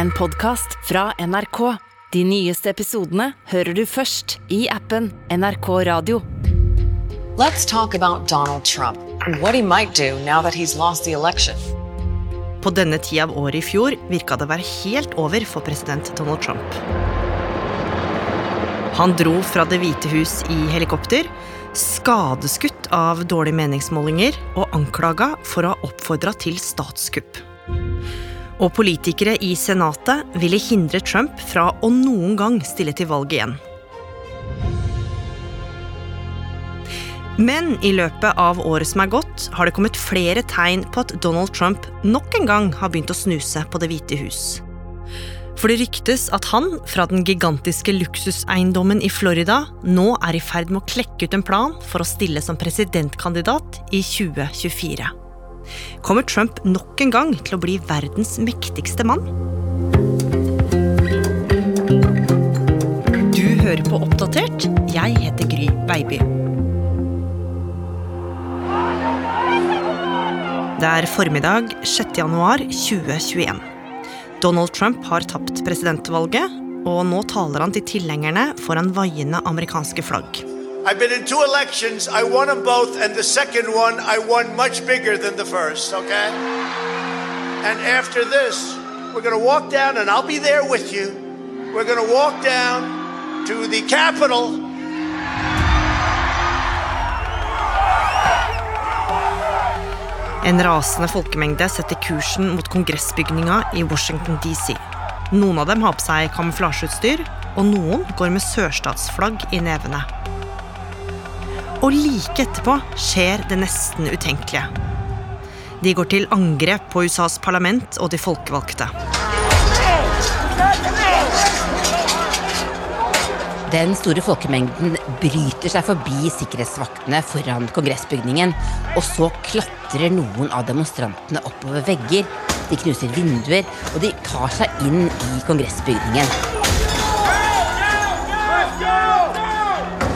en podkast fra NRK. De nyeste episodene hører du først i appen NRK Radio. Let's talk about Donald Trump and what he might do now that he's lost the election. På denne tida av året i fjor virka det å være helt over for president Donald Trump. Han dro fra Det hvite hus i helikopter, skadeskutt av dårlige meningsmålinger og anklaga for å ha oppfordra til statskupp. Og politikere i Senatet ville hindre Trump fra å noen gang stille til valg igjen. Men i løpet av året som er gått, har det kommet flere tegn på at Donald Trump nok en gang har begynt å snuse på Det hvite hus. For det ryktes at han, fra den gigantiske luksuseiendommen i Florida, nå er i ferd med å klekke ut en plan for å stille som presidentkandidat i 2024. Kommer Trump nok en gang til å bli verdens mektigste mann? Du hører på Oppdatert. Jeg heter Gry Baby. Det er formiddag 6. januar 2021. Donald Trump har tapt presidentvalget, og nå taler han til tilhengerne foran vaiende amerikanske flagg. I've been in two elections. I won them both, and the second one I won much bigger than the first, okay? And after this, we're going walk down, and I'll be there with you. We're going walk down to the Capitol. En rasende folkemengde setter kursen mot kongressbygninga i Washington DC. Noen av dem har på seg kamuflasjeutstyr, og noen går med sørstatsflagg i nevene. Og like etterpå skjer det nesten utenkelige. De går til angrep på USAs parlament og de folkevalgte. Den store folkemengden bryter seg forbi sikkerhetsvaktene foran kongressbygningen, og så klatrer noen av demonstrantene oppover vegger. De knuser vinduer, og de tar seg inn i kongressbygningen.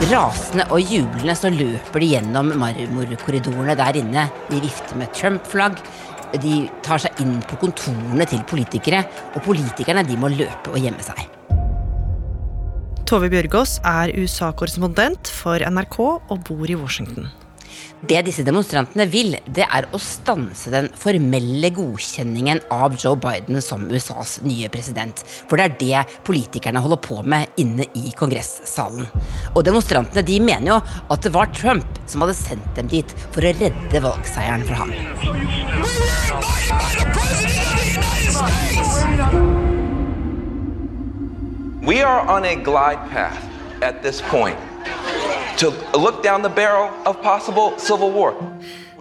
Rasende og jublende så løper de gjennom marmorkorridorene der inne. De vifter med Trump-flagg. De tar seg inn på kontorene til politikere, og politikerne de må løpe og gjemme seg. Tove Bjørgaas er USA-korrespondent for NRK og bor i Washington. Det disse demonstrantene vil, det er å stanse den formelle godkjenningen av Joe Biden som USAs nye president. For det er det politikerne holder på med inne i kongressalen. Og demonstrantene de mener jo at det var Trump som hadde sendt dem dit for å redde valgseieren fra ham. We are on a glide path at this point to look down the barrel of possible civil war.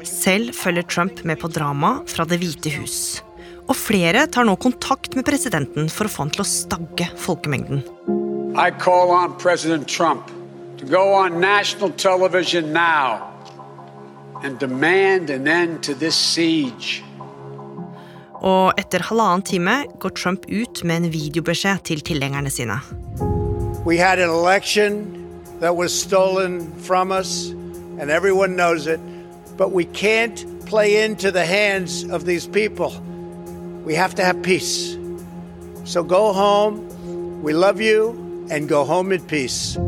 Selv følger Trump med på drama fra Det hvite hus. Og flere tar nå kontakt med presidenten for å få han til å stagge folkemengden. I call on President Trump to go on national television now and demand an end to this siege. Og etter halvannen time går Trump ut med en videobeskjed til tilhengerne sine. We had an election that was stolen from us, and everyone knows it, but we can't play into the hands of these people. We have to have peace. So go home. We love you, and go home in peace.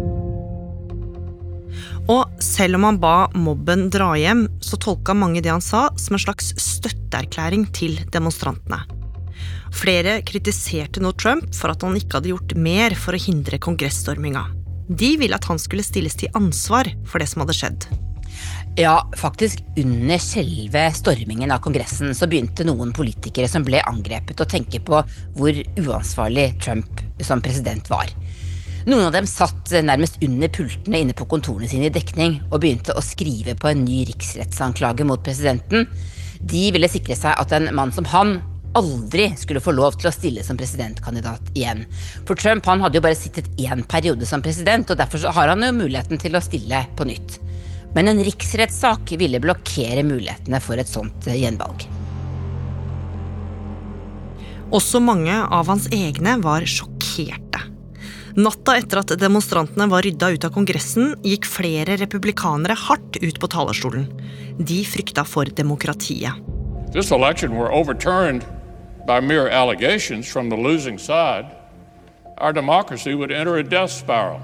Og selv om han ba mobben dra hjem, så tolka mange det han sa som en slags støtteerklæring til demonstrantene. Flere kritiserte nå Trump for at han ikke hadde gjort mer for å hindre kongressstorminga. De ville at han skulle stilles til ansvar for det som hadde skjedd. Ja, faktisk under selve stormingen av Kongressen så begynte noen politikere som ble angrepet å tenke på hvor uansvarlig Trump som president var. Noen av dem satt nærmest under pultene inne på kontorene sine i dekning og begynte å skrive på en ny riksrettsanklage mot presidenten. De ville sikre seg at en mann som han aldri skulle få lov til å stille som presidentkandidat igjen. For Trump han hadde jo bare sittet én periode som president, og derfor så har han jo muligheten til å stille på nytt. Men en riksrettssak ville blokkere mulighetene for et sånt gjenvalg. Også mange av hans egne var sjokkerte. Natta etter at demonstrantene var rydda ut av Kongressen, gikk flere republikanere hardt ut på talerstolen. De frykta for demokratiet. This election were overturned by mere allegations from the losing side, our democracy would enter a death spiral.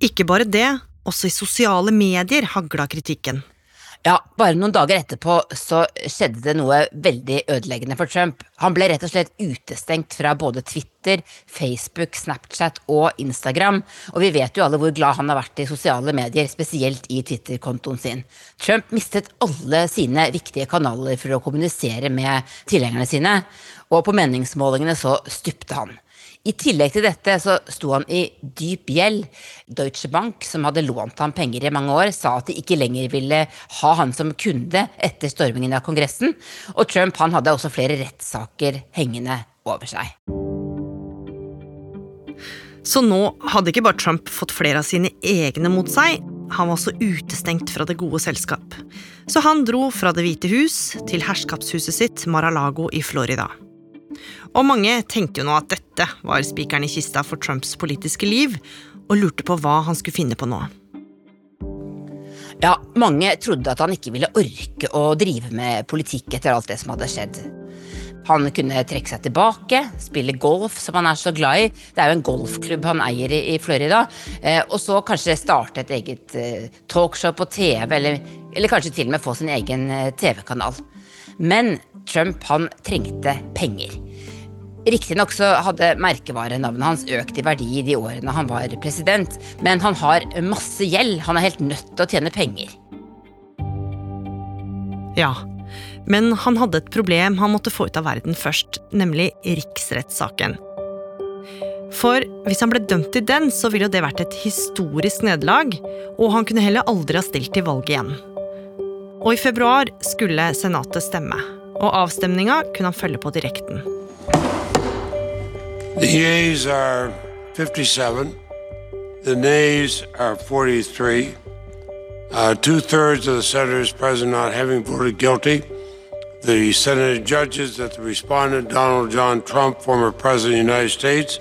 Ikke bare det, også i sosiale medier hagla kritikken. Ja, bare noen dager etterpå så skjedde det noe veldig ødeleggende for Trump. Han ble rett og slett utestengt fra både Twitter, Facebook, Snapchat og Instagram, og vi vet jo alle hvor glad han har vært i sosiale medier, spesielt i Twitter-kontoen sin. Trump mistet alle sine viktige kanaler for å kommunisere med tilhengerne sine, og på meningsmålingene så stupte han. I tillegg til dette så sto han i dyp gjeld. Deutsche Bank, som hadde lånt ham penger i mange år, sa at de ikke lenger ville ha han som kunde etter stormingen av Kongressen, og Trump han hadde også flere rettssaker hengende over seg. Så nå hadde ikke bare Trump fått flere av sine egne mot seg, han var også utestengt fra det gode selskap. Så han dro fra Det hvite hus til herskapshuset sitt Mar-a-Lago i Florida. Og mange tenkte jo nå at dette var spikeren i kista for Trumps politiske liv, og lurte på hva han skulle finne på nå. Ja, mange trodde at han ikke ville orke å drive med politikk etter alt det som hadde skjedd. Han kunne trekke seg tilbake, spille golf, som han er så glad i. Det er jo en golfklubb han eier i, Florida. Eh, og så kanskje starte et eget eh, talkshow på TV, eller, eller, kanskje til og med få sin egen eh, TV-kanal. Men Trump, han trengte penger. Riktignok så hadde merkevarenavnet hans økt i verdi de årene han var president, men han har masse gjeld. Han er helt nødt til å tjene penger. Ja, men han hadde et problem han måtte få ut av verden først, nemlig riksrettssaken. For hvis han ble dømt i den, så ville det vært et historisk nederlag, og han kunne heller aldri ha stilt til valg igjen. Og i februar skulle Senatet stemme, og avstemninga kunne han følge på direkten. The yeas are 57. The nays are 43. Uh, Two thirds of the senators present not having voted guilty. The Senate judges that the respondent, Donald John Trump, former President of the United States,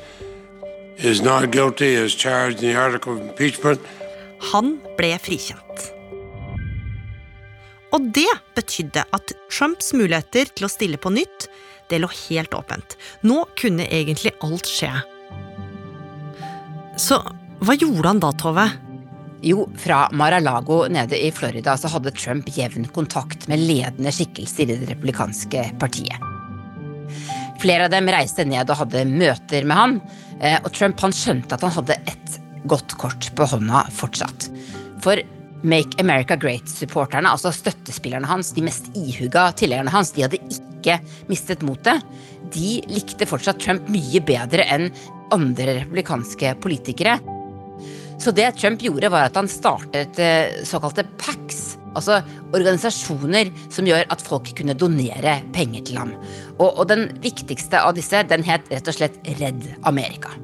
is not guilty as charged in the article of impeachment. Han ble frikjent. Og det betydde at Trumps muligheter til å stille på nytt det lå helt åpent. Nå kunne egentlig alt skje. Så hva gjorde han da, Tove? Jo, fra Mar-a-Lago nede i Florida så hadde Trump jevn kontakt med ledende skikkelser i det republikanske partiet. Flere av dem reiste ned og hadde møter med han, eh, og Trump han skjønte at han hadde et godt kort på hånda fortsatt. For Make America Great-supporterne, altså støttespillerne hans, de mest ihuga tilhengerne hans, de hadde ikke mistet motet. De likte fortsatt Trump mye bedre enn andre republikanske politikere. Så det Trump gjorde, var at han startet eh, såkalte PACs, altså organisasjoner som gjør at folk kunne donere penger til ham. Og, og den viktigste av disse, den het rett og slett Redd Amerika.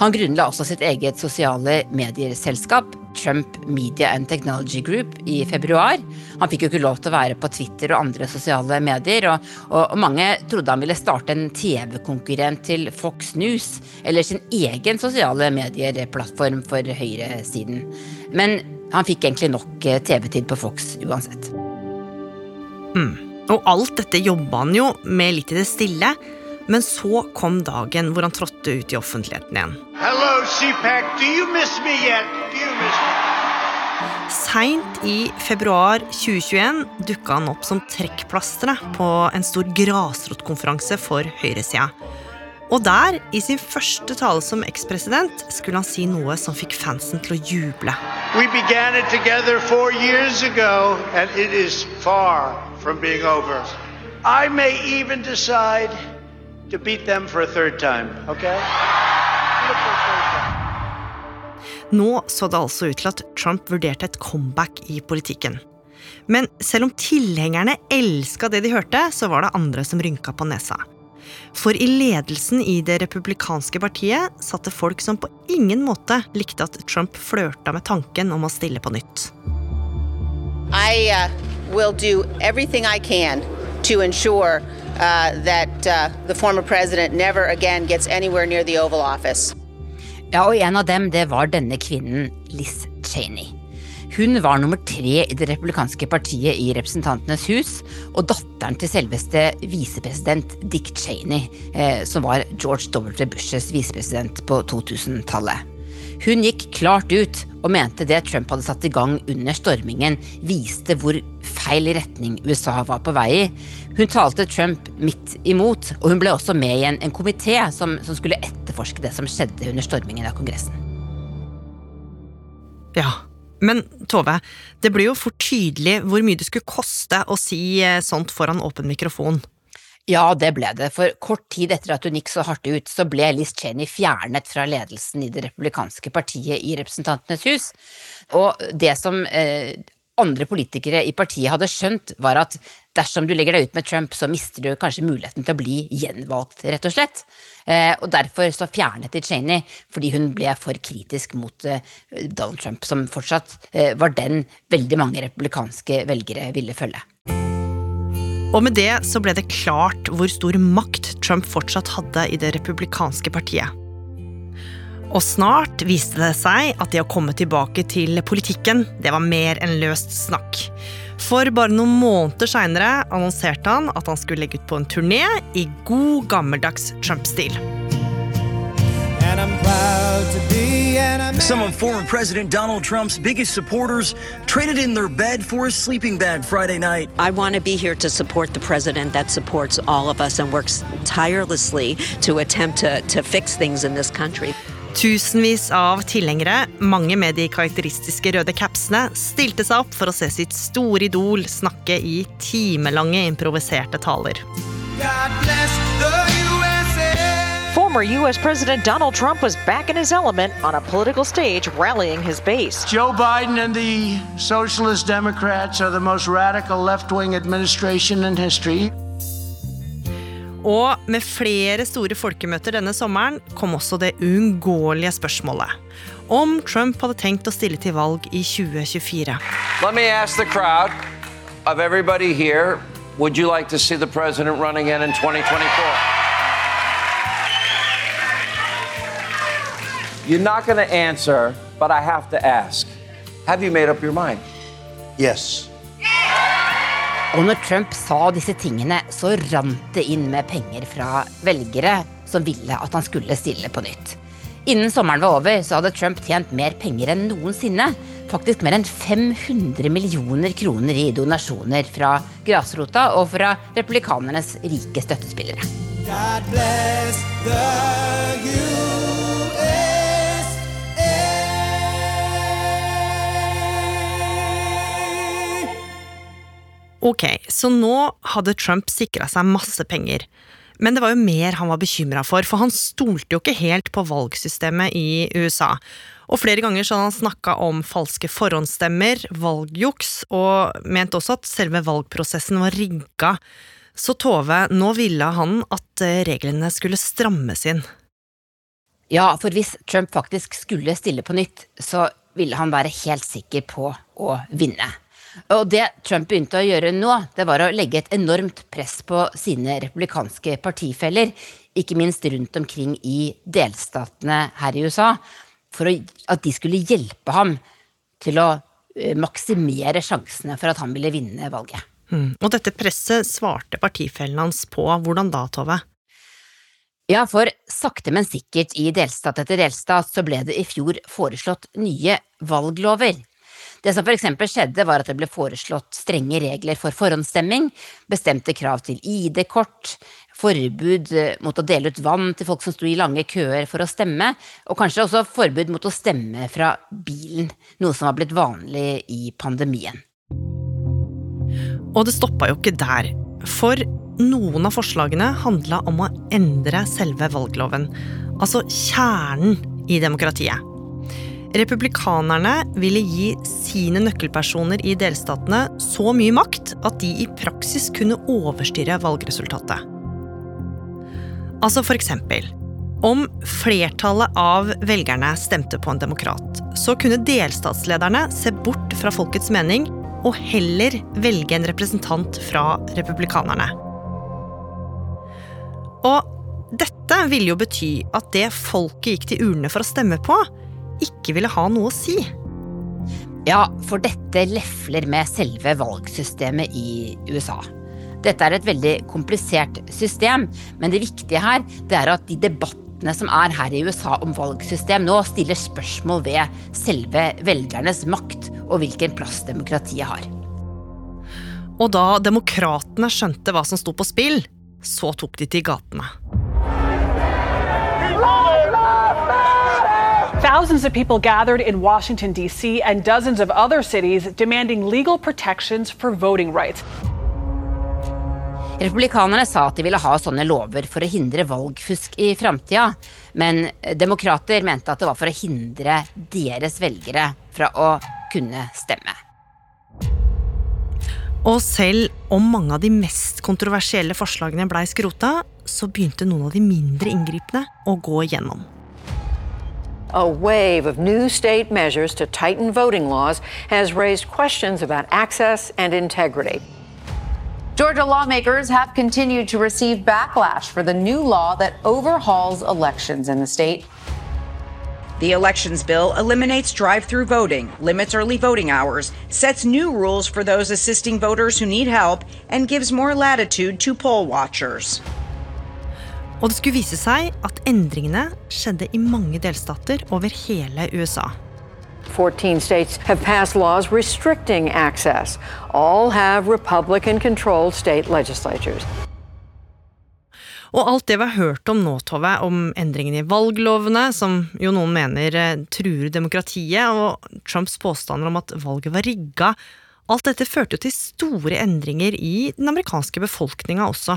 Han grunnla også sitt eget sosiale medieselskap, Trump Media and Technology Group, i februar. Han fikk jo ikke lov til å være på Twitter og andre sosiale medier, og, og mange trodde han ville starte en TV-konkurrent til Fox News, eller sin egen sosiale medier-plattform for høyresiden. Men han fikk egentlig nok eh, TV-tid på Fox uansett. Mm. Og alt dette jobba han jo med litt i det stille. Men så kom dagen hvor han trådte ut i offentligheten igjen. Hello, CPAC. Do you miss me yet? Do you miss me? Seint i februar 2021 dukka han opp som trekkplasteret på en stor grasrotkonferanse for høyresida. Og der, i sin første tale som ekspresident, skulle han si noe som fikk fansen til å juble. Ago. I may even decide to beat them for a third time, okay? Nå så det altså ut til at Trump vurderte et comeback i politikken. Men selv om tilhengerne elska det de hørte, så var det andre som rynka på nesa. For i ledelsen i det republikanske partiet satt det folk som på ingen måte likte at Trump flørta med tanken om å stille på nytt. I uh, will do everything I can to ensure Ja, og en av dem det var denne kvinnen, Liz Cheney. Hun var nummer tre i det republikanske partiet i Representantenes hus, og datteren til selveste visepresident Dick Cheney, eh, som var George W. Bushes visepresident på 2000-tallet. Hun gikk klart ut og mente det Trump hadde satt i gang under stormingen, viste hvor feil retning USA var på vei i. Hun talte Trump midt imot, og hun ble også med i en, en komité som, som skulle etterforske det som skjedde under stormingen av Kongressen. Ja, men Tove, det ble jo fort tydelig hvor mye det skulle koste å si eh, sånt foran åpen mikrofon. Ja, det ble det, for kort tid etter at hun gikk så hardt ut, så ble Liz Cheney fjernet fra ledelsen i det republikanske partiet i Representantenes hus. Og det som eh, andre politikere i partiet hadde skjønt, var at dersom du legger deg ut med Trump, så mister du kanskje muligheten til å bli gjenvalgt, rett og slett. Eh, og derfor så fjernet de Cheney, fordi hun ble for kritisk mot eh, Donald Trump, som fortsatt eh, var den veldig mange republikanske velgere ville følge. Og med det så ble det klart hvor stor makt Trump fortsatt hadde i det republikanske partiet. Og snart viste det seg at det å komme tilbake til politikken, det var mer enn løst snakk. For bare noen måneder seinere annonserte han at han skulle legge ut på en turné i god gammeldags Trump-stil. Some of former President Donald Trump's biggest supporters traded in their bed for a sleeping bag Friday night. I want to be here to support the president that supports all of us and works tirelessly to attempt to, to fix things in this country. Tusenvis av tilhengere, mange med de karakteristiske røde capsene, stilte seg opp for å se sitt store idol snakke i timelange improviserte taler. God bless Former U.S. President Donald Trump was back in his element on a political stage rallying his base. Joe Biden and the Socialist Democrats are the most radical left wing administration in history. Og med flere store folkemøter denne sommeren kom også det uunngåelige spørsmålet. Om Trump hadde tenkt å stille til valg i 2024. Let me ask the crowd of everybody here, would you like to see the president run again in 2024? You're not going to answer, but I have to ask. Have you made up your mind? Yes. Og når Trump sa disse tingene, så rant det inn med penger fra velgere som ville at han skulle stille på nytt. Innen sommeren var over, så hadde Trump tjent mer penger enn noensinne. Faktisk mer enn 500 millioner kroner i donasjoner fra grasrota og fra republikanernes rike støttespillere. God bless the Ok, så nå hadde Trump sikra seg masse penger. Men det var jo mer han var bekymra for, for han stolte jo ikke helt på valgsystemet i USA. Og flere ganger så hadde han snakka om falske forhåndsstemmer, valgjuks, og mente også at selve valgprosessen var rigga. Så Tove, nå ville han at eh, reglene skulle strammes inn. Ja, for hvis Trump faktisk skulle stille på nytt, så ville han være helt sikker på å vinne. Og det Trump begynte å gjøre nå, det var å legge et enormt press på sine republikanske partifeller, ikke minst rundt omkring i delstatene her i USA, for at de skulle hjelpe ham til å eh, maksimere sjansene for at han ville vinne valget. Mm. Og dette presset svarte partifellene hans på. Hvordan da, Tove? Ja, for sakte, men sikkert i delstat etter delstat så ble det i fjor foreslått nye valglover. Det som eksempel skjedde, var at det ble foreslått strenge regler for forhåndsstemming, bestemte krav til ID-kort, forbud eh, mot å dele ut vann til folk som sto i lange køer for å stemme, og kanskje også forbud mot å stemme fra bilen, noe som var blitt vanlig i pandemien. Og det stoppa jo ikke der, for noen av forslagene handla om å endre selve valgloven, altså kjernen i demokratiet. Republikanerne ville gi sine nøkkelpersoner i delstatene så mye makt at de i praksis kunne overstyre valgresultatet. Altså for eksempel om flertallet av velgerne stemte på en demokrat, så kunne delstatslederne se bort fra folkets mening og heller velge en representant fra republikanerne. Og dette ville jo bety at det folket gikk til urnene for å stemme på, ikke ville ha noe å si. Ja, for dette lefler med selve valgsystemet i USA. Dette er et veldig komplisert system, men det viktige her det er at de debattene som er her i USA om valgsystem nå, stiller spørsmål ved selve velgernes makt og hvilken plass demokratiet har. Og da demokratene skjønte hva som sto på spill, så tok de til gatene. Thousands of people gathered in Washington, D.C., and dozens of other cities demanding legal protections for voting rights. Republikanerne sa at de ville ha sånne lover for å hindre valgfusk i framtida, men demokrater mente at det var for å hindre deres velgere fra å kunne stemme. Og selv om mange av de mest kontroversielle forslagene blei skrota, så begynte noen av de mindre inngripende å gå igjennom. A wave of new state measures to tighten voting laws has raised questions about access and integrity. Georgia lawmakers have continued to receive backlash for the new law that overhauls elections in the state. The elections bill eliminates drive through voting, limits early voting hours, sets new rules for those assisting voters who need help, and gives more latitude to poll watchers. Og det skulle vise seg at endringene skjedde i mange delstater over hele USA. 14 states have passed laws restricting access. All have Republican controlled state legislatures. Og alt det vi har hørt om nå, Tove, om endringene i valglovene, som jo noen mener eh, truer demokratiet, og Trumps påstander om at valget var rigga, alt dette førte jo til store endringer i den amerikanske befolkninga også.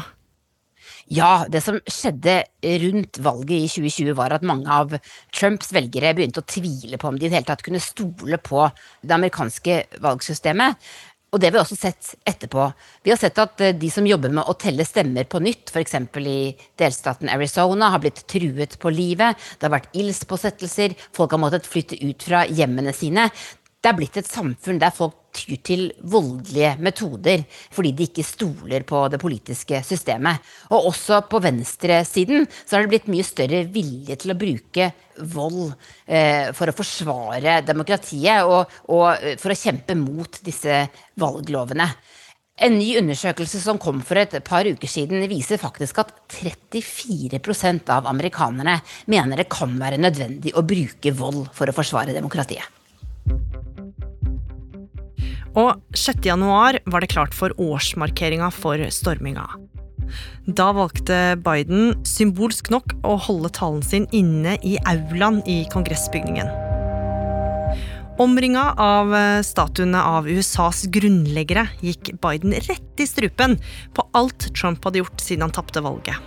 Ja, det som skjedde rundt valget i 2020 var at mange av Trumps velgere begynte å tvile på om de i det hele tatt kunne stole på det amerikanske valgsystemet. Og det har vi også sett etterpå. Vi har sett at eh, de som jobber med å telle stemmer på nytt, f.eks. i delstaten Arizona, har blitt truet på livet. Det har vært ildspåsettelser, folk har måttet flytte ut fra hjemmene sine. Det er blitt et samfunn der folk tyr til voldelige metoder fordi de ikke stoler på det politiske systemet. Og også på venstresiden så har det blitt mye større vilje til å bruke vold eh, for å forsvare demokratiet og, og eh, for å kjempe mot disse valglovene. En ny undersøkelse som kom for et par uker siden, viser faktisk at 34% av amerikanerne mener det kan være nødvendig å bruke vold for å forsvare demokratiet. Og 6. januar var det klart for årsmarkeringa for storminga. Da valgte Biden symbolsk nok å holde talen sin inne i aulaen i kongressbygningen. Omringa av statuene av USAs grunnleggere gikk Biden rett i strupen på alt Trump hadde gjort siden han tapte valget.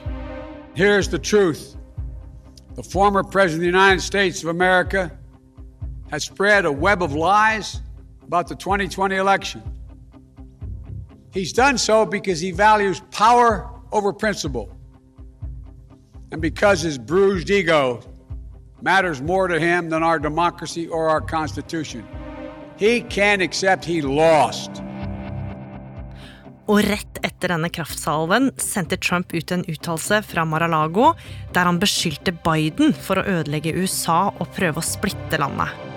Here's the truth. The former president of the United States of web of lies about the 2020 election. He's done so because he values power over principle and because his bruised ego matters more to him than our democracy or our Constitution. He can't accept he lost. Og rett etter denne kraftsalven sendte Trump ut en uttalelse fra Mar-a-Lago der han beskyldte Biden for å ødelegge USA og prøve å splitte landet.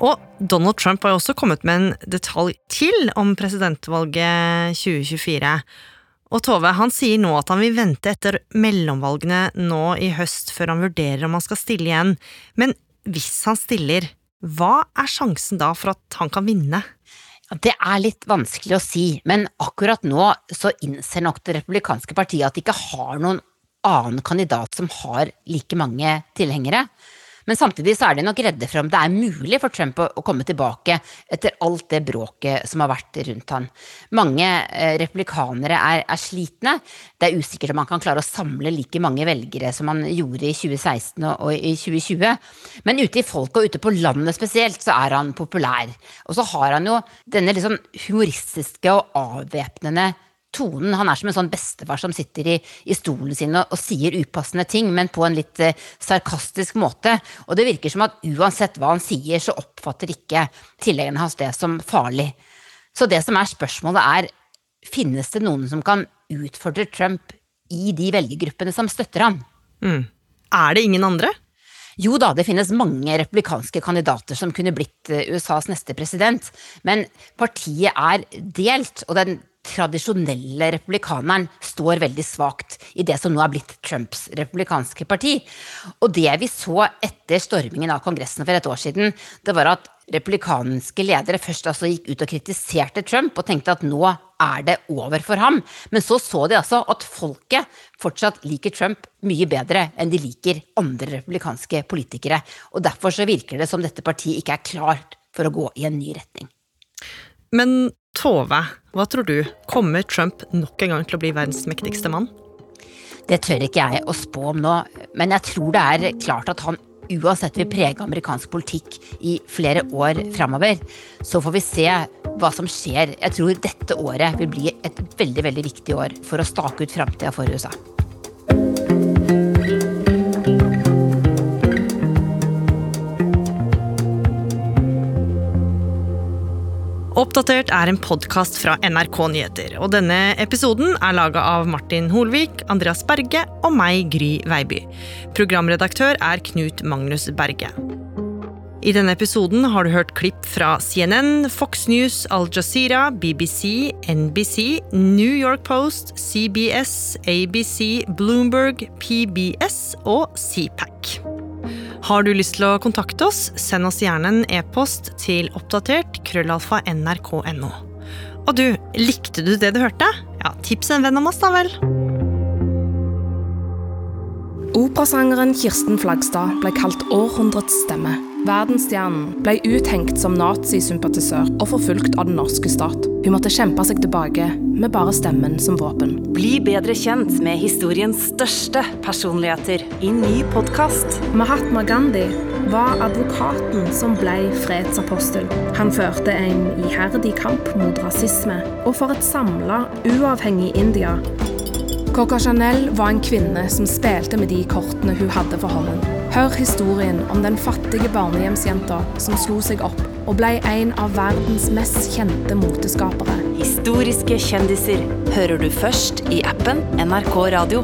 Og Donald Trump har jo også kommet med en detalj til om presidentvalget 2024. Og Tove han sier nå at han vil vente etter mellomvalgene nå i høst før han vurderer om han skal stille igjen. Men hvis han stiller, hva er sjansen da for at han kan vinne? Det er litt vanskelig å si, men akkurat nå så innser nok det republikanske partiet at de ikke har noen annen kandidat som har like mange tilhengere. Men samtidig så er de nok redde for om det er mulig for Trump å, å komme tilbake etter alt det bråket som har vært rundt han. Mange eh, republikanere er, er, slitne. Det er usikkert om han kan klare å samle like mange velgere som han gjorde i 2016 og, og i 2020. Men ute i folket og ute på landet spesielt så er han populær. Og så har han jo denne liksom humoristiske og avvæpnende tonen. Han er som en sånn bestefar som sitter i, i stolen sin og, og, sier upassende ting, men på en litt eh, sarkastisk måte. Og det virker som at uansett hva han sier, så oppfatter ikke tilhengerne hans det som farlig. Så det som er spørsmålet er, finnes det noen som kan utfordre Trump i de velgergruppene som støtter ham? Mm. Er det ingen andre? Jo da, det finnes mange republikanske kandidater som kunne blitt eh, USAs neste president, men partiet er delt, og den tradisjonelle republikaneren står veldig svakt i det som nå er blitt Trumps republikanske parti. Og det vi så etter stormingen av Kongressen for et år siden, det var at republikanske ledere først altså gikk ut og kritiserte Trump og tenkte at nå er det over for ham. Men så så de altså at folket fortsatt liker Trump mye bedre enn de liker andre republikanske politikere. Og derfor så virker det som dette partiet ikke er klart for å gå i en ny retning. Men Tove, hva tror du? Kommer Trump nok en gang til å bli verdens mektigste mann? Det tør ikke jeg å spå om nå, men jeg tror det er klart at han uansett vil prege amerikansk politikk i flere år framover. Så får vi se hva som skjer. Jeg tror dette året vil bli et veldig, veldig viktig år for å stake ut framtida for USA. Oppdatert er en podkast fra NRK Nyheter. og Denne episoden er laga av Martin Holvik, Andreas Berge og meg, Gry Veiby. Programredaktør er Knut Magnus Berge. I denne episoden har du hørt klipp fra CNN, Fox News, Al Jazeera, BBC, NBC, New York Post, CBS, ABC, Bloomberg, PBS og CPAC. Har du lyst til å kontakte oss, send oss gjerne en e-post til oppdatert krøllalfa nrk.no. Og du, likte du det du hørte? Ja, Tips en venn om oss, da vel. Operasangeren Kirsten Flagstad ble kalt århundrets stemme. Verdensstjernen ble uthengt som nazisympatisør og forfulgt av den norske stat. Hun måtte kjempe seg tilbake med bare stemmen som våpen. Bli bedre kjent med historiens største personligheter i ny podkast. Mahatma Gandhi var advokaten som ble fredsapostel. Han førte en iherdig kamp mot rasisme og for et samla, uavhengig India. Coca Chanel var en kvinne som spilte med de kortene hun hadde for hånden. Hør historien om den fattige barnehjemsjenta som slo seg opp og ble en av verdens mest kjente moteskapere. Historiske kjendiser hører du først i appen NRK Radio.